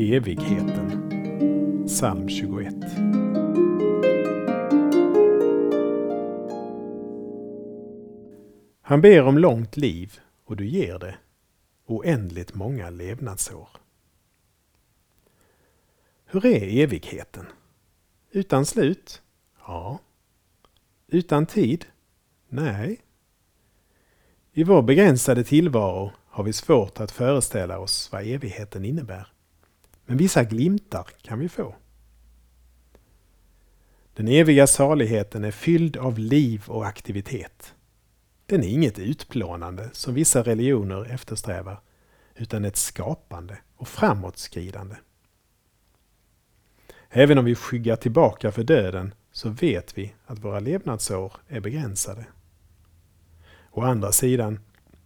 Evigheten Psalm 21 Han ber om långt liv och du ger det, oändligt många levnadsår. Hur är evigheten? Utan slut? Ja. Utan tid? Nej. I vår begränsade tillvaro har vi svårt att föreställa oss vad evigheten innebär. Men vissa glimtar kan vi få. Den eviga saligheten är fylld av liv och aktivitet. Den är inget utplånande som vissa religioner eftersträvar, utan ett skapande och framåtskridande. Även om vi skyggar tillbaka för döden så vet vi att våra levnadsår är begränsade. Å andra sidan,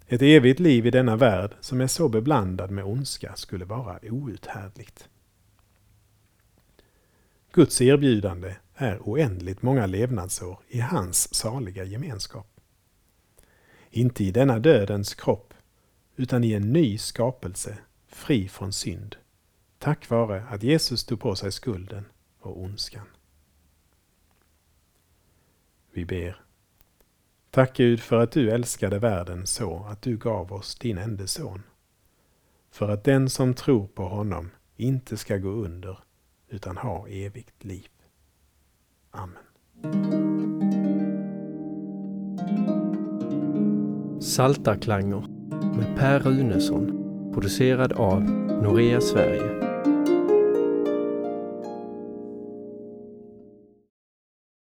ett evigt liv i denna värld som är så beblandad med ondska skulle vara outhärdligt. Guds erbjudande är oändligt många levnadsår i hans saliga gemenskap. Inte i denna dödens kropp, utan i en ny skapelse, fri från synd, tack vare att Jesus tog på sig skulden och ondskan. Vi ber. Tack Gud för att du älskade världen så att du gav oss din enda son. För att den som tror på honom inte ska gå under utan ha evigt liv. Amen. Saltarklanger med Per Runesson producerad av Norea Sverige